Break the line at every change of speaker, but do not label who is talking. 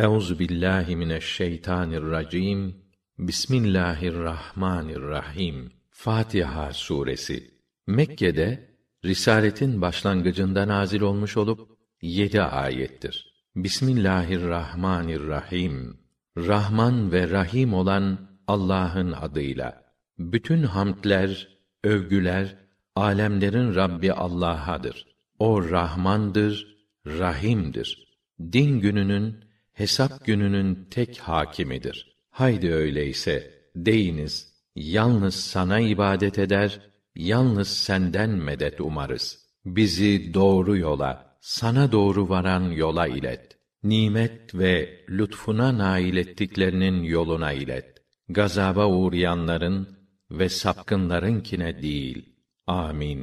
Euzu billahi mineşşeytanirracim. Bismillahirrahmanirrahim. Fatiha suresi Mekke'de risaletin başlangıcında nazil olmuş olup yedi ayettir. Bismillahirrahmanirrahim. Rahman ve Rahim olan Allah'ın adıyla. Bütün hamdler, övgüler alemlerin Rabbi Allah'adır. O Rahmandır, Rahim'dir. Din gününün, hesap gününün tek hakimidir. Haydi öyleyse deyiniz, yalnız sana ibadet eder, yalnız senden medet umarız. Bizi doğru yola, sana doğru varan yola ilet. Nimet ve lütfuna nail ettiklerinin yoluna ilet. Gazaba uğrayanların ve sapkınlarınkine değil. Amin.